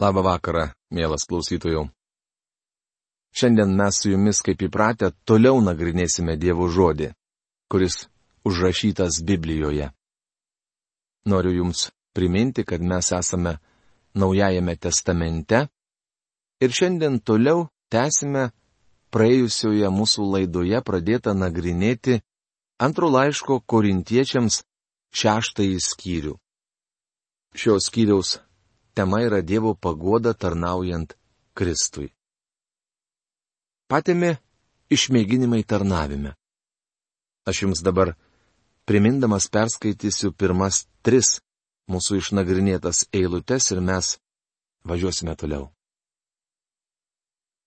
Labą vakarą, mielas klausytojų. Šiandien mes su jumis, kaip įpratę, toliau nagrinėsime Dievo žodį, kuris užrašytas Biblijoje. Noriu jums priminti, kad mes esame Naujajame testamente ir šiandien toliau tęsime praėjusioje mūsų laidoje pradėtą nagrinėti antro laiško korintiečiams šeštąjį skyrių. Šios skyriaus tema yra Dievo pagoda tarnaujant Kristui. Patėmi išmėginimai tarnavime. Aš jums dabar primindamas perskaitysiu pirmas tris mūsų išnagrinėtas eilutes ir mes važiuosime toliau.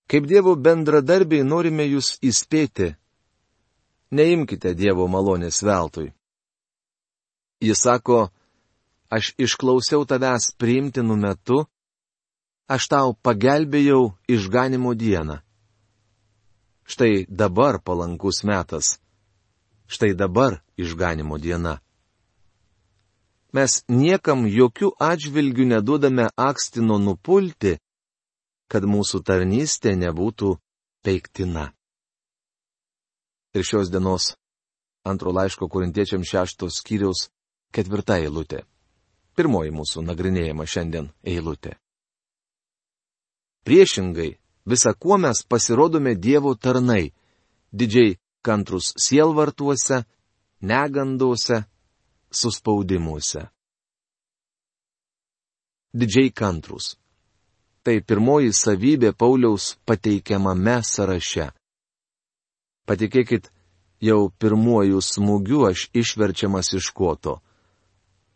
Kaip Dievo bendradarbiai norime jūs įspėti, neimkite Dievo malonės veltui. Jis sako, aš išklausiau tavęs priimtinu metu, aš tau pagelbėjau išganimo dieną. Štai dabar palankus metas. Štai dabar išganimo diena. Mes niekam jokių atžvilgių neduodame akstino nupulti, kad mūsų tarnystė nebūtų peiktina. Ir šios dienos antro laiško korintiečiam šeštos skyriaus ketvirta eilutė. Pirmoji mūsų nagrinėjama šiandien eilutė. Priešingai, visa kuo mes pasirodome Dievo tarnai, didžiai kantrus sielvartuose, negandose, suspaudimuose. Didžiai kantrus. Tai pirmoji savybė Pauliaus pateikiamame sąraše. Patikėkit, jau pirmuoju smūgiu aš išverčiamas iš koto.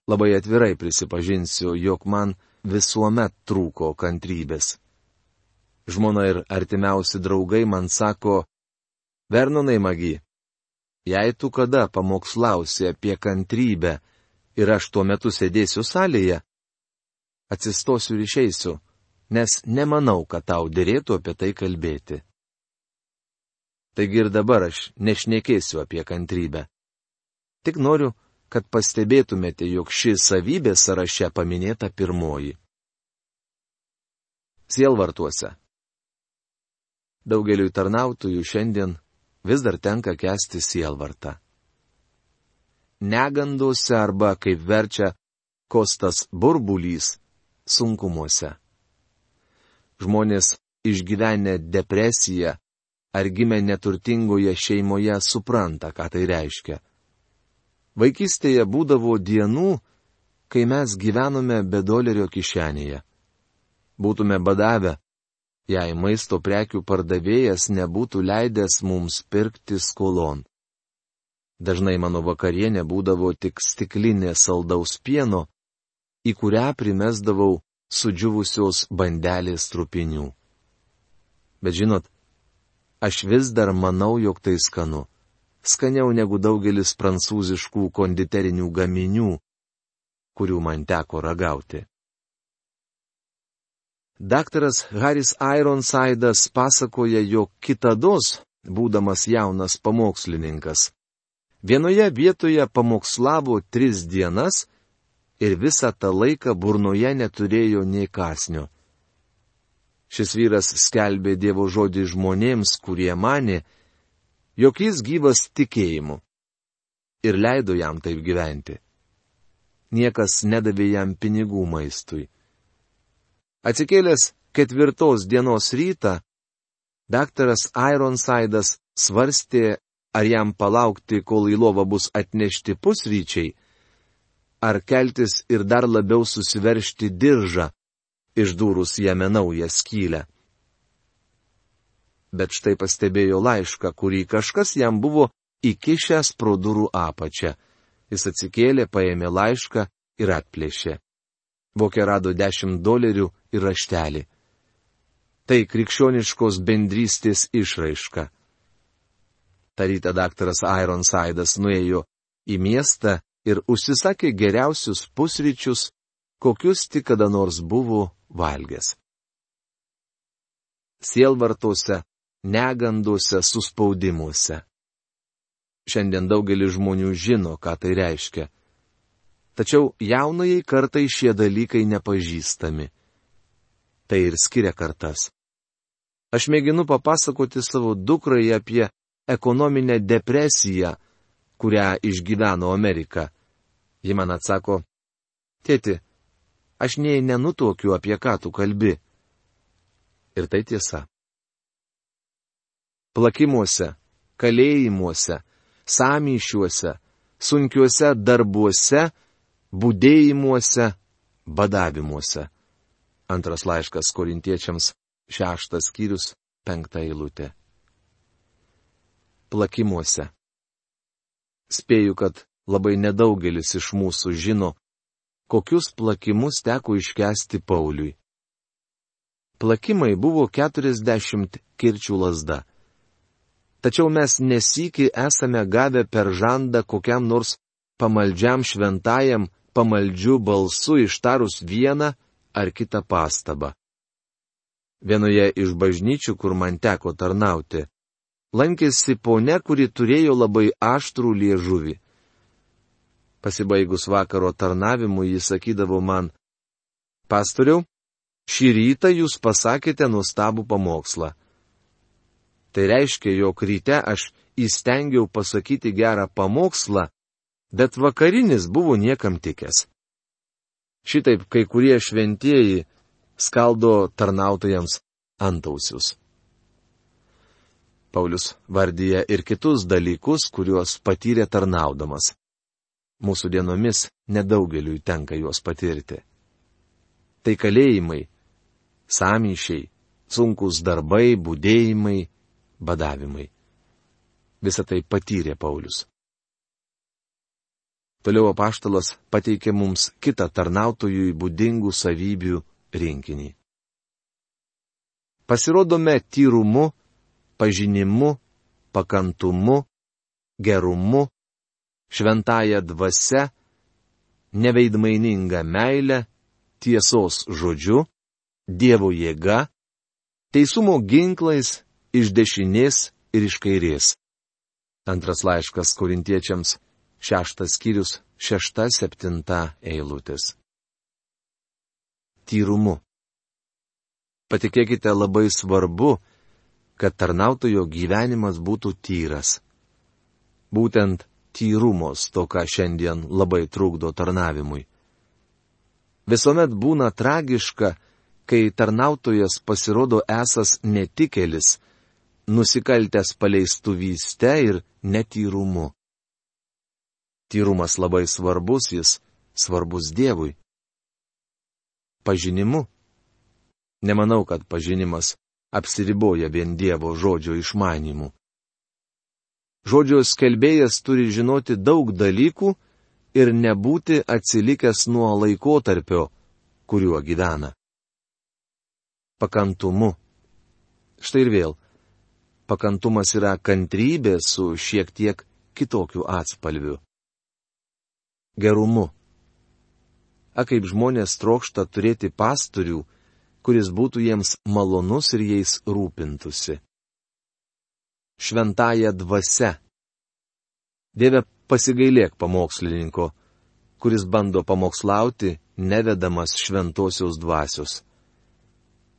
Labai atvirai prisipažinsiu, jog man visuomet trūko kantrybės. Žmona ir artimiausi draugai man sako, Vernonai magi, jei tu kada pamokslausi apie kantrybę ir aš tuo metu sėdėsiu salėje, atsistosiu ir išeisiu, nes nemanau, kad tau dėrėtų apie tai kalbėti. Taigi ir dabar aš nešnekėsiu apie kantrybę. Tik noriu kad pastebėtumėte, jog ši savybė sąraše paminėta pirmoji. Sielvartuose. Daugeliui tarnautojų šiandien vis dar tenka kesti sielvartą. Neganduose arba, kaip verčia Kostas burbulys, sunkumuose. Žmonės išgyvenę depresiją ar gimę neturtingoje šeimoje supranta, ką tai reiškia. Vaikystėje būdavo dienų, kai mes gyvenome be dolerio kišenėje. Būtume badavę, jei maisto prekių pardavėjas nebūtų leidęs mums pirkti skolon. Dažnai mano vakarienė būdavo tik stiklinė saldaus pieno, į kurią primesdavau sudžiuvusios bandelės trupinių. Bet žinot, aš vis dar manau, jog tai skanu skaniau negu daugelis prancūziškų konditerinių gaminių, kurių man teko ragauti. Daktaras Haris Ironsidas pasakoja, jog kitados, būdamas jaunas pamokslininkas, vienoje vietoje pamokslavo tris dienas ir visą tą laiką burnoje neturėjo nei kasnio. Šis vyras skelbė Dievo žodį žmonėms, kurie mane, jog jis gyvas tikėjimu. Ir leido jam taip gyventi. Niekas nedavė jam pinigų maistui. Atsikėlęs ketvirtos dienos rytą, daktaras Ironsidas svarstė, ar jam palaukti, kol į lovą bus atnešti pusryčiai, ar keltis ir dar labiau susiveršti diržą, išdūrus jame naują skylę bet štai pastebėjo laišką, kurį kažkas jam buvo įkišęs pro durų apačią. Jis atsikėlė, paėmė laišką ir atplėšė. Vokė rado dešimt dolerių ir raštelį. Tai krikščioniškos bendrystės išraiška. Taryta daktaras Ironsidas nuėjo į miestą ir užsisakė geriausius pusryčius, kokius tik kada nors buvo valgęs. Sielvartose neganduose, suspaudimuose. Šiandien daugelis žmonių žino, ką tai reiškia. Tačiau jaunajai kartai šie dalykai nepažįstami. Tai ir skiria kartas. Aš mėginu papasakoti savo dukrai apie ekonominę depresiją, kurią išgyveno Amerika. Ji man atsako, tėti, aš nei nenutokiu, apie ką tu kalbi. Ir tai tiesa. Plakimuose, kalėjimuose, samyšiuose, sunkiuose darbuose, būdėjimuose, badavimuose. Antras laiškas korintiečiams, šeštas skyrius, penkta eilutė. Plakimuose. Spėju, kad labai nedaugelis iš mūsų žino, kokius plakimus teko iškesti Pauliui. Plakimai buvo 40 kirčių lasda. Tačiau mes nesikį esame gavę per žandą kokiam nors pamaldžiam šventajam pamaldžiu balsu ištarus vieną ar kitą pastabą. Vienoje iš bažnyčių, kur man teko tarnauti, lankėsi ponia, kuri turėjo labai aštrų liežuvį. Pasibaigus vakaro tarnavimu jis sakydavo man, Pastoriau, šį rytą jūs pasakėte nuostabų pamokslą. Tai reiškia, jog ryte aš įstengiau pasakyti gerą pamokslą, bet vakarinis buvo niekam tikęs. Šitaip kai kurie šventieji skaldo tarnautojams antausius. Paulius vardyja ir kitus dalykus, kuriuos patyrė tarnaudamas. Mūsų dienomis nedaugeliui tenka juos patirti. Tai kalėjimai, samyšiai, sunkus darbai, būdėjimai, badavimai. Visą tai patyrė Paulius. Toliau apaštalas pateikė mums kitą tarnautojui būdingų savybių rinkinį. Pasirodome tyrumu, pažinimu, pakantumu, gerumu, šventąją dvasę, neveidmaininga meilė, tiesos žodžiu, Dievo jėga, teisumo ginklais iš dešinės ir iš kairės. Antras laiškas korintiečiams, šeštas skyrius, šešta, septinta eilutės tyrumu. Patikėkite labai svarbu, kad tarnautojo gyvenimas būtų tyras. Būtent tyrumos to, ką šiandien labai trukdo tarnavimui. Visuomet būna tragiška, kai tarnautojas pasirodo esas netikėlis, nusikaltęs paleistuvyste ir netyrumu. Tyrumas labai svarbus, jis svarbus Dievui pažinimu? Nemanau, kad pažinimas apsiriboja vien Dievo žodžio išmanimu. Žodžio skelbėjas turi žinoti daug dalykų ir nebūti atsilikęs nuo laikotarpio, kuriuo gyvena. Pakantumu. Štai ir vėl. Pakantumas yra kantrybė su šiek tiek kitokiu atspalviu. Gerumu. A kaip žmonės trokšta turėti pastorių, kuris būtų jiems malonus ir jais rūpintusi. Šventąją dvasę. Dieve pasigailėk pamokslininko, kuris bando pamokslauti, nevedamas šventosios dvasios.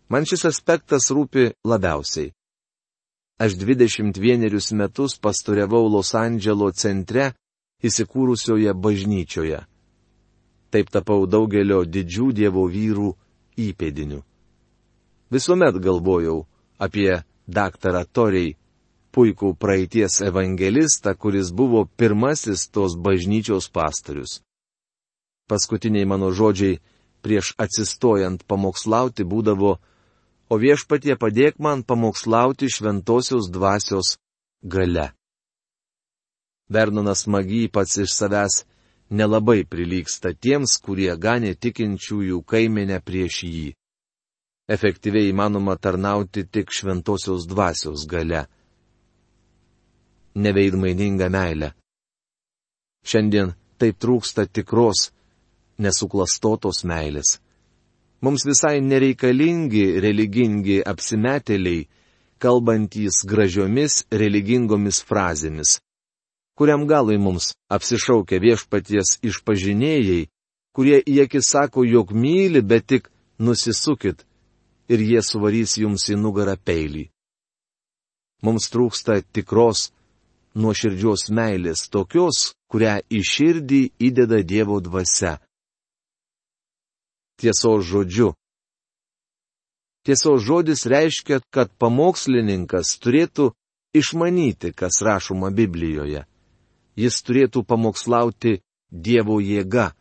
Man šis aspektas rūpi labiausiai. Aš 21 metus pastoriavau Los Andželo centre įsikūrusioje bažnyčioje. Taip tapau daugelio didžių dievo vyrų įpėdiniu. Visuomet galvojau apie daktarą Toriai, puikų praeities evangelistą, kuris buvo pirmasis tos bažnyčios pastorius. Paskutiniai mano žodžiai prieš atsistojant pamokslauti būdavo, o viešpatie padėk man pamokslauti šventosios dvasios gale. Vernonas Magy pats iš savęs nelabai prilyksta tiems, kurie ganė tikinčiųjų kaiminę prieš jį. Efektyviai įmanoma tarnauti tik šventosios dvasios gale. Neveidmaininga meilė. Šiandien taip trūksta tikros, nesuklastotos meilės. Mums visai nereikalingi religingi apsimetėliai, kalbantys gražiomis religingomis frazėmis kuriam galui mums apsišaukia viešpaties išpažinėjai, kurie į akis sako, jog myli, bet tik nusisukit, ir jie suvarys jums į nugarą peilį. Mums trūksta tikros, nuoširdžios meilės, tokios, kurią į širdį įdeda Dievo dvasia. Tiesos žodžiu. Tiesos žodis reiškia, kad pamokslininkas turėtų išmanyti, kas rašoma Biblijoje. Jis turėtų pamokslauti Dievo jėga.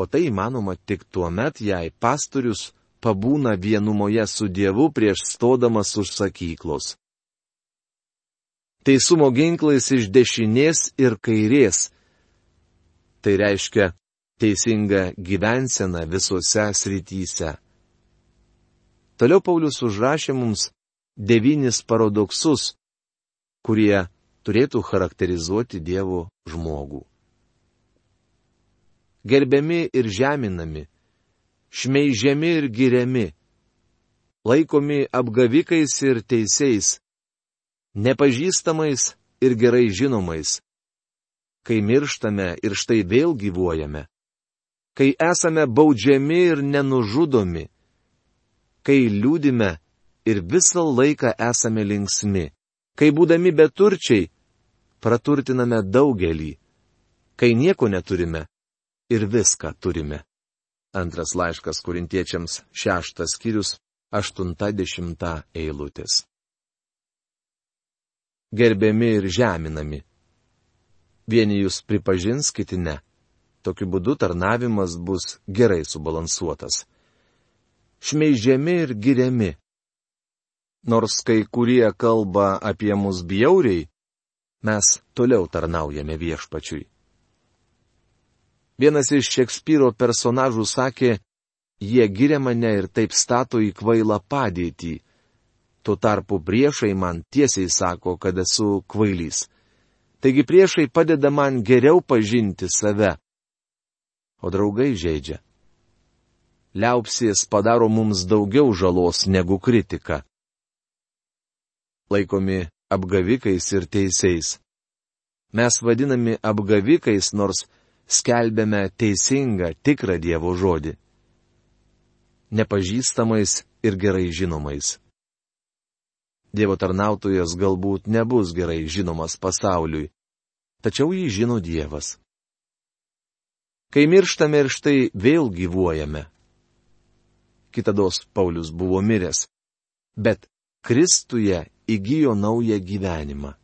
O tai įmanoma tik tuo met, jei pastorius pabūna vienumoje su Dievu prieš stodamas už sakyklos. Teisumo ginklais iš dešinės ir kairės. Tai reiškia teisinga gyvensena visose srityse. Toliau Paulius užrašė mums devynis paradoksus, kurie turėtų charakterizuoti Dievo žmogų. Gerbiami ir žeminami, šmeižiami ir giriami, laikomi apgavikais ir teisėjais, nepažįstamais ir gerai žinomais, kai mirštame ir štai vėl gyvuojame, kai esame baudžiami ir nenužudomi, kai liūdime ir visą laiką esame linksmi, kai būdami beturčiai, praturtiname daugelį, kai nieko neturime ir viską turime. Antras laiškas kurintiečiams šeštas skyrius, aštunta dešimta eilutės. Gerbiami ir žeminami. Vieni jūs pripažins, kiti ne. Tokiu būdu tarnavimas bus gerai subalansuotas. Šmeižiami ir giriami. Nors kai kurie kalba apie mus bjauriai, mes toliau tarnaujame viešpačiui. Vienas iš Šekspyro personažų sakė, jie giria mane ir taip stato į kvailą padėtį. Tuo tarpu priešai man tiesiai sako, kad esu kvailys. Taigi priešai padeda man geriau pažinti save. O draugai žaidžia. Liaupsės padaro mums daugiau žalos negu kritika. Laikomi apgavikais ir teisėjais. Mes vadinami apgavikais, nors skelbėme teisingą, tikrą Dievo žodį. Nepažįstamais ir gerai žinomais. Dievo tarnautojas galbūt nebus gerai žinomas pasauliui, tačiau jį žino Dievas. Kai mirštame ir štai vėl gyvuojame. Kitados Paulius buvo miręs, bet Kristuje įgyjo naują gyvenimą.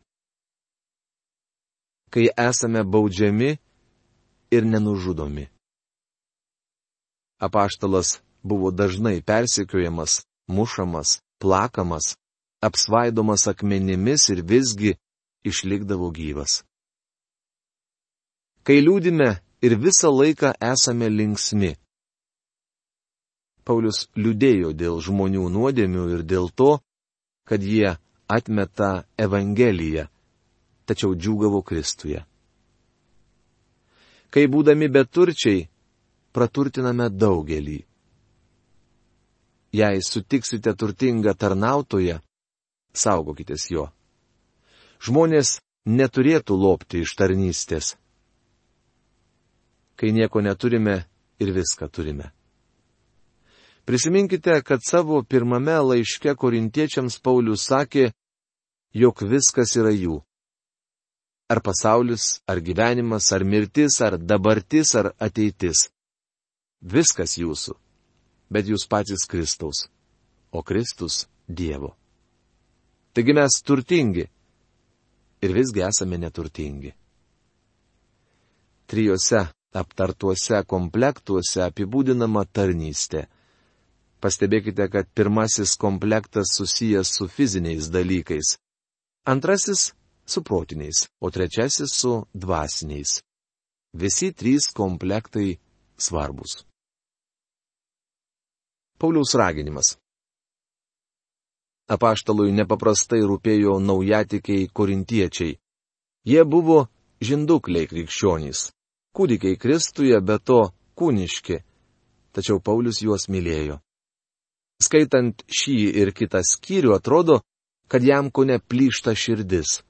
Kai esame baudžiami, ir nenužudomi. Apaštalas buvo dažnai persikiojamas, mušamas, plakamas, apsvaidomas akmenimis ir visgi išlikdavo gyvas. Kai liūdime ir visą laiką esame linksmi. Paulius liūdėjo dėl žmonių nuodėmių ir dėl to, kad jie atmeta Evangeliją, tačiau džiūgavo Kristuje kai būdami beturčiai, praturtiname daugelį. Jei sutiksite turtingą tarnautoją, saugokitės jo. Žmonės neturėtų lopti iš tarnystės. Kai nieko neturime ir viską turime. Prisiminkite, kad savo pirmame laiške korintiečiams Paulius sakė, jog viskas yra jų. Ar pasaulis, ar gyvenimas, ar mirtis, ar dabartis, ar ateitis. Viskas jūsų. Bet jūs patys Kristaus. O Kristus Dievo. Taigi mes turtingi. Ir visgi esame neturtingi. Trijose aptartuose komplektuose apibūdinama tarnystė. Pastebėkite, kad pirmasis komplektas susijęs su fiziniais dalykais. Antrasis su protiniais, o trečiasis su dvasiniais. Visi trys komplektai svarbus. Pauliaus raginimas. Apaštalui nepaprastai rūpėjo naujatikiai korintiečiai. Jie buvo žindukliai krikščionys, kūdikiai Kristuje, be to kūniški, tačiau Paulius juos mylėjo. Skaitant šį ir kitą skyrių atrodo, kad jam ko neplyšta širdis.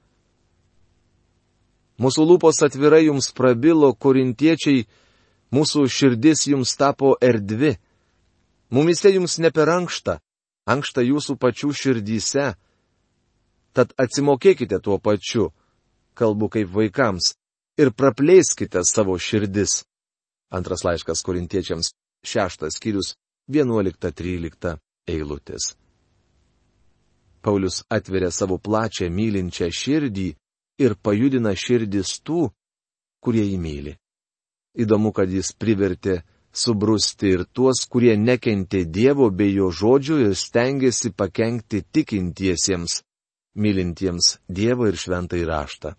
Mūsų lūpos atvirai jums prabilo, korintiečiai, mūsų širdis jums tapo erdvi. Mumise jums ne per ankšta, ankšta jūsų pačių širdyse. Tad atsimokėkite tuo pačiu, kalbu kaip vaikams, ir praplėskite savo širdis. Antras laiškas korintiečiams, šeštas skyrius, 11-13 eilutės. Paulius atveria savo plačią mylinčią širdį ir pajudina širdis tų, kurie jį myli. Įdomu, kad jis privertė subrusti ir tuos, kurie nekentė Dievo bei jo žodžių ir stengiasi pakengti tikintiesiems, mylintiems Dievą ir šventai raštą.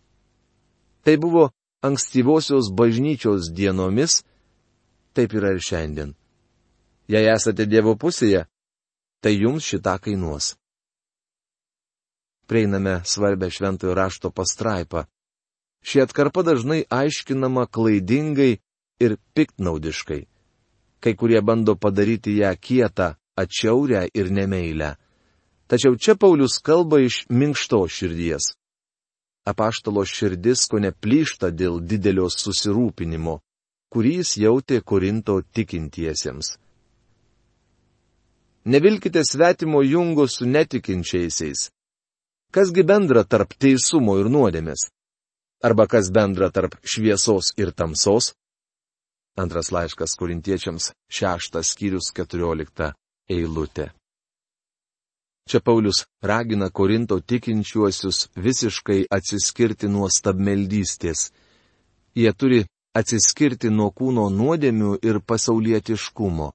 Tai buvo ankstyvosios bažnyčios dienomis, taip yra ir šiandien. Jei esate Dievo pusėje, tai jums šitą kainuos. Prieiname svarbę šventojo rašto pastraipą. Ši atkarpa dažnai aiškinama klaidingai ir piktnaudiškai. Kai kurie bando padaryti ją kietą, atšiaurę ir nemeilę. Tačiau čia Paulius kalba iš minkšto širdies apaštalo širdis ko neplyšta dėl didelio susirūpinimo, kurį jis jautė Korinto tikintiesiems. Nevilkite svetimo jungo su netikinčiaisiais. Kasgi bendra tarp teisumo ir nuodėmės? Arba kas bendra tarp šviesos ir tamsos? Antras laiškas korintiečiams, šeštas skyrius, keturiolikta eilutė. Čia Paulius ragina Korinto tikinčiuosius visiškai atsiskirti nuo stabmeldystės. Jie turi atsiskirti nuo kūno nuodėmių ir pasaulietiškumo.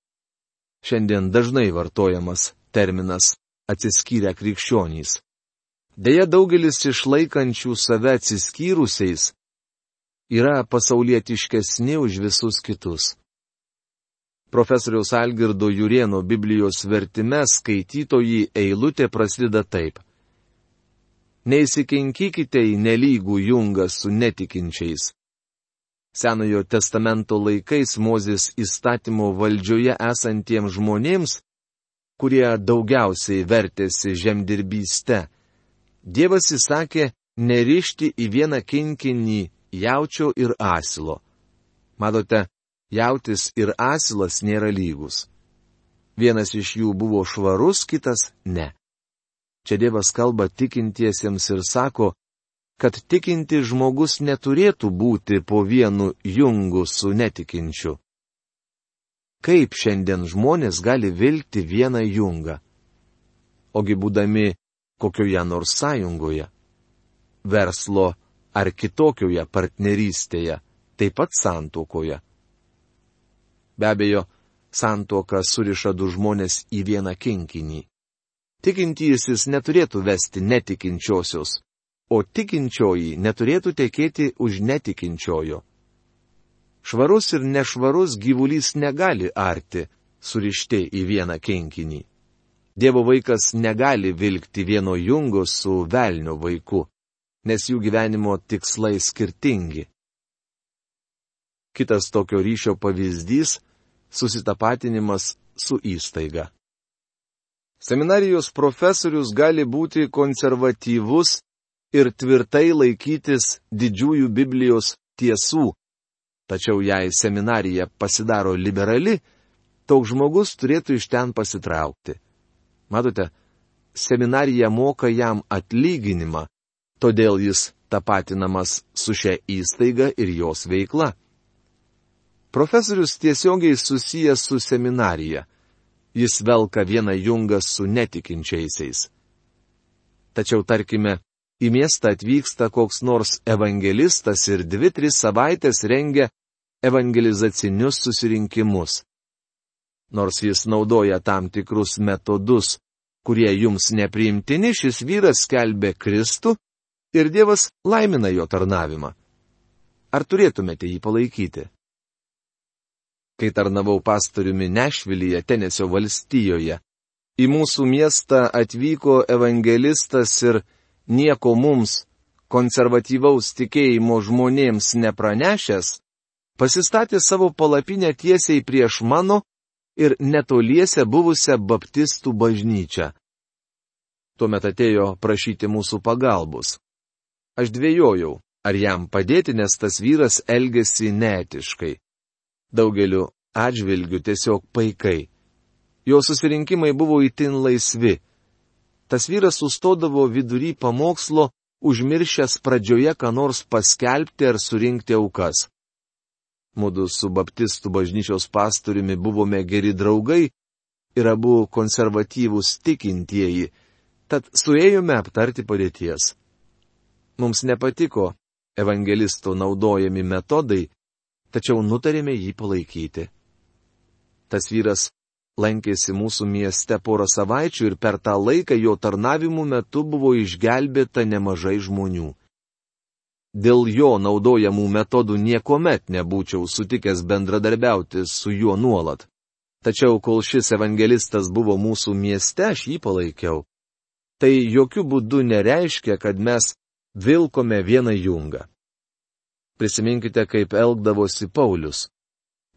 Šiandien dažnai vartojamas terminas atsiskyrę krikščionys. Deja, daugelis išlaikančių save atsiskyrusiais yra pasaulietiškesni už visus kitus profesoriaus Algirdo Jurieno Biblijos vertime skaitytojai eilutė prasideda taip. Neįsikinkykite į nelygų jungą su netikinčiais. Senojo testamento laikais Mozės įstatymo valdžioje esantiems žmonėms, kurie daugiausiai vertėsi žemdirbystę, Dievas įsakė nerišti į vieną kinkinį jaučio ir asilo. Matote, jautis ir asilas nėra lygus. Vienas iš jų buvo švarus, kitas ne. Čia Dievas kalba tikintiesiems ir sako, kad tikinti žmogus neturėtų būti po vienu jungu su netikinčiu. Kaip šiandien žmonės gali vilkti vieną jungą? Ogi būdami kokioje nors sąjungoje, verslo ar kitokioje partnerystėje, taip pat santokoje. Be abejo, santuoka suriša du žmonės į vieną kinkinį. Tikintysis neturėtų vesti netikinčiosios, o tikinčioji neturėtų tekėti už netikinčiojo. Švarus ir nešvarus gyvulys negali arti, surišti į vieną kinkinį. Dievo vaikas negali vilkti vieno jungo su velnio vaiku, nes jų gyvenimo tikslai skirtingi. Kitas tokio ryšio pavyzdys - susitapatinimas su įstaiga. Seminarijos profesorius gali būti konservatyvus ir tvirtai laikytis didžiųjų Biblijos tiesų, tačiau jei seminarija pasidaro liberali, toks žmogus turėtų iš ten pasitraukti. Matote, seminarija moka jam atlyginimą, todėl jis tapatinamas su šia įstaiga ir jos veikla. Profesorius tiesiogiai susijęs su seminarija. Jis velka vieną jungą su netikinčiaisiais. Tačiau tarkime, į miestą atvyksta koks nors evangelistas ir dvi, tris savaitės rengia evangelizacinius susirinkimus. Nors jis naudoja tam tikrus metodus, kurie jums nepriimtini, šis vyras skelbė Kristų ir Dievas laimina jo tarnavimą. Ar turėtumėte jį palaikyti? Kai tarnavau pastoriumi Nešvilyje, Tenesio valstijoje. Į mūsų miestą atvyko evangelistas ir nieko mums, konservatyvaus tikėjimo žmonėms nepranešęs, pasistatė savo palapinę tiesiai prieš mano ir netoliese buvusią baptistų bažnyčią. Tuomet atėjo prašyti mūsų pagalbos. Aš dvėjojau, ar jam padėti, nes tas vyras elgesi netiškai daugeliu atžvilgių tiesiog paikai. Jo susirinkimai buvo įtin laisvi. Tas vyras sustodavo vidury pamokslo, užmiršęs pradžioje ką nors paskelbti ar surinkti aukas. Mūdu su baptistų bažnyčios pastoriumi buvome geri draugai ir abu konservatyvūs tikintieji, tad suėjome aptarti padėties. Mums nepatiko evangelisto naudojami metodai, tačiau nutarėme jį palaikyti. Tas vyras lankėsi mūsų mieste porą savaičių ir per tą laiką jo tarnavimų metu buvo išgelbėta nemažai žmonių. Dėl jo naudojamų metodų niekuomet nebūčiau sutikęs bendradarbiauti su juo nuolat. Tačiau kol šis evangelistas buvo mūsų mieste, aš jį palaikiau. Tai jokių būdų nereiškia, kad mes vilkome vieną jungą. Prisiminkite, kaip elgdavosi Paulius.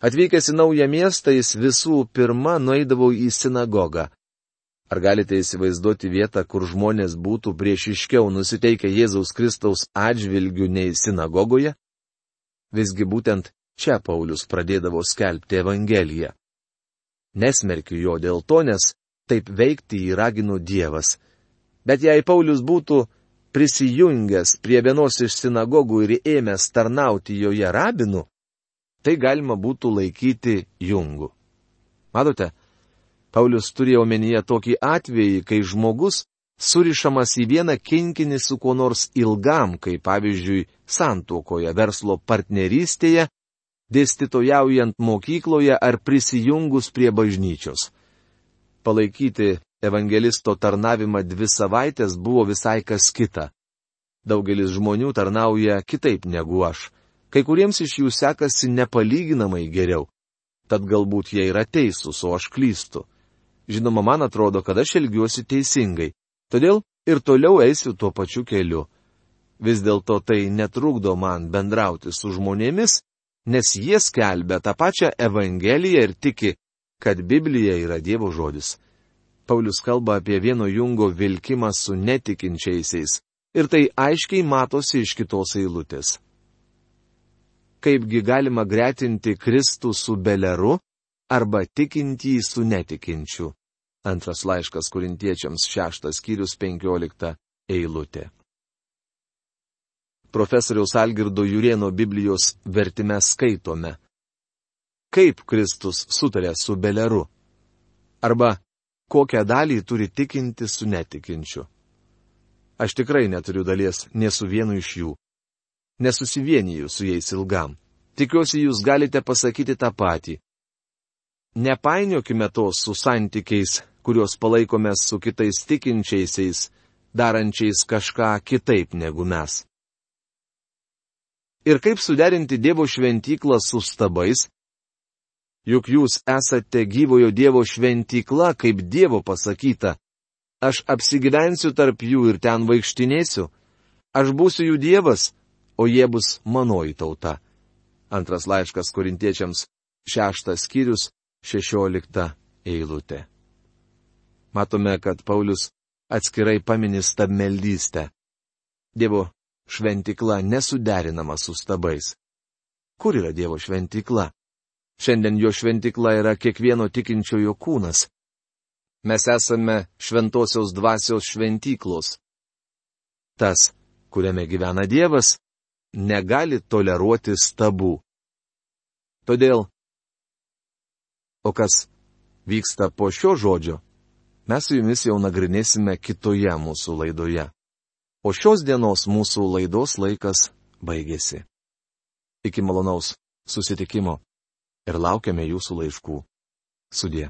Atvykęs į naują miestą, jis visų pirma nueidavo į sinagogą. Ar galite įsivaizduoti vietą, kur žmonės būtų priešiškiau nusiteikę Jėzaus Kristaus atžvilgių nei sinagogoje? Visgi būtent čia Paulius pradėdavo skelbti Evangeliją. Nesmerkiu jo dėl to, nes taip veikti įragino Dievas. Bet jei Paulius būtų prisijungęs prie vienos iš sinagogų ir ėmęs tarnauti joje rabinu, tai galima būtų laikyti jungu. Matote, Paulius turėjo omenyje tokį atvejį, kai žmogus surišamas į vieną kinkinį su kuo nors ilgam, kaip pavyzdžiui, santuokoje, verslo partnerystėje, dėstytojaujant mokykloje ar prisijungus prie bažnyčios. Palaikyti evangelisto tarnavimą dvi savaitės buvo visai kas kita. Daugelis žmonių tarnauja kitaip negu aš. Kai kuriems iš jų sekasi nepalyginamai geriau. Tad galbūt jie yra teisūs, o aš klystu. Žinoma, man atrodo, kad aš elgiuosi teisingai. Todėl ir toliau eisiu tuo pačiu keliu. Vis dėlto tai netrukdo man bendrauti su žmonėmis, nes jie skelbia tą pačią Evangeliją ir tiki, kad Biblija yra Dievo žodis. Paulius kalba apie vieno jungo vilkimą su netikinčiaisiais. Ir tai aiškiai matosi iš kitos eilutės. Kaipgi galima gretinti Kristų su Beleru arba tikintį su netikinčiu. Antras laiškas kurintiečiams šeštas skyrius penkiolikta eilutė. Profesoriaus Algirdo Jurieno Biblijos vertime skaitome. Kaip Kristus sutarė su Beleru? Arba kokią dalį turi tikinti su netikinčiu. Aš tikrai neturiu dalies ne su vienu iš jų. Nesusivieniju su jais ilgam. Tikiuosi, jūs galite pasakyti tą patį. Nepainiokime to su santykiais, kuriuos palaikome su kitais tikinčiaisiais, darančiais kažką kitaip negu mes. Ir kaip suderinti Dievo šventyklą su stabais, juk jūs esate gyvojo Dievo šventykla, kaip Dievo pasakyta. Aš apsigyvensiu tarp jų ir ten vaikštinėsiu. Aš būsiu jų Dievas, o jie bus manoji tauta. Antras laiškas korintiečiams, šeštas skyrius, šešiolikta eilutė. Matome, kad Paulius atskirai paminė stabmeldystę. Dievo šventikla nesuderinama su stabais. Kur yra Dievo šventikla? Šiandien jo šventikla yra kiekvieno tikinčiojo kūnas. Mes esame šventosios dvasios šventyklos. Tas, kuriame gyvena Dievas, negali toleruoti stabų. Todėl, o kas vyksta po šio žodžio, mes su jumis jau nagrinėsime kitoje mūsų laidoje. O šios dienos mūsų laidos laikas baigėsi. Iki malonaus susitikimo ir laukiame jūsų laiškų. Sudė.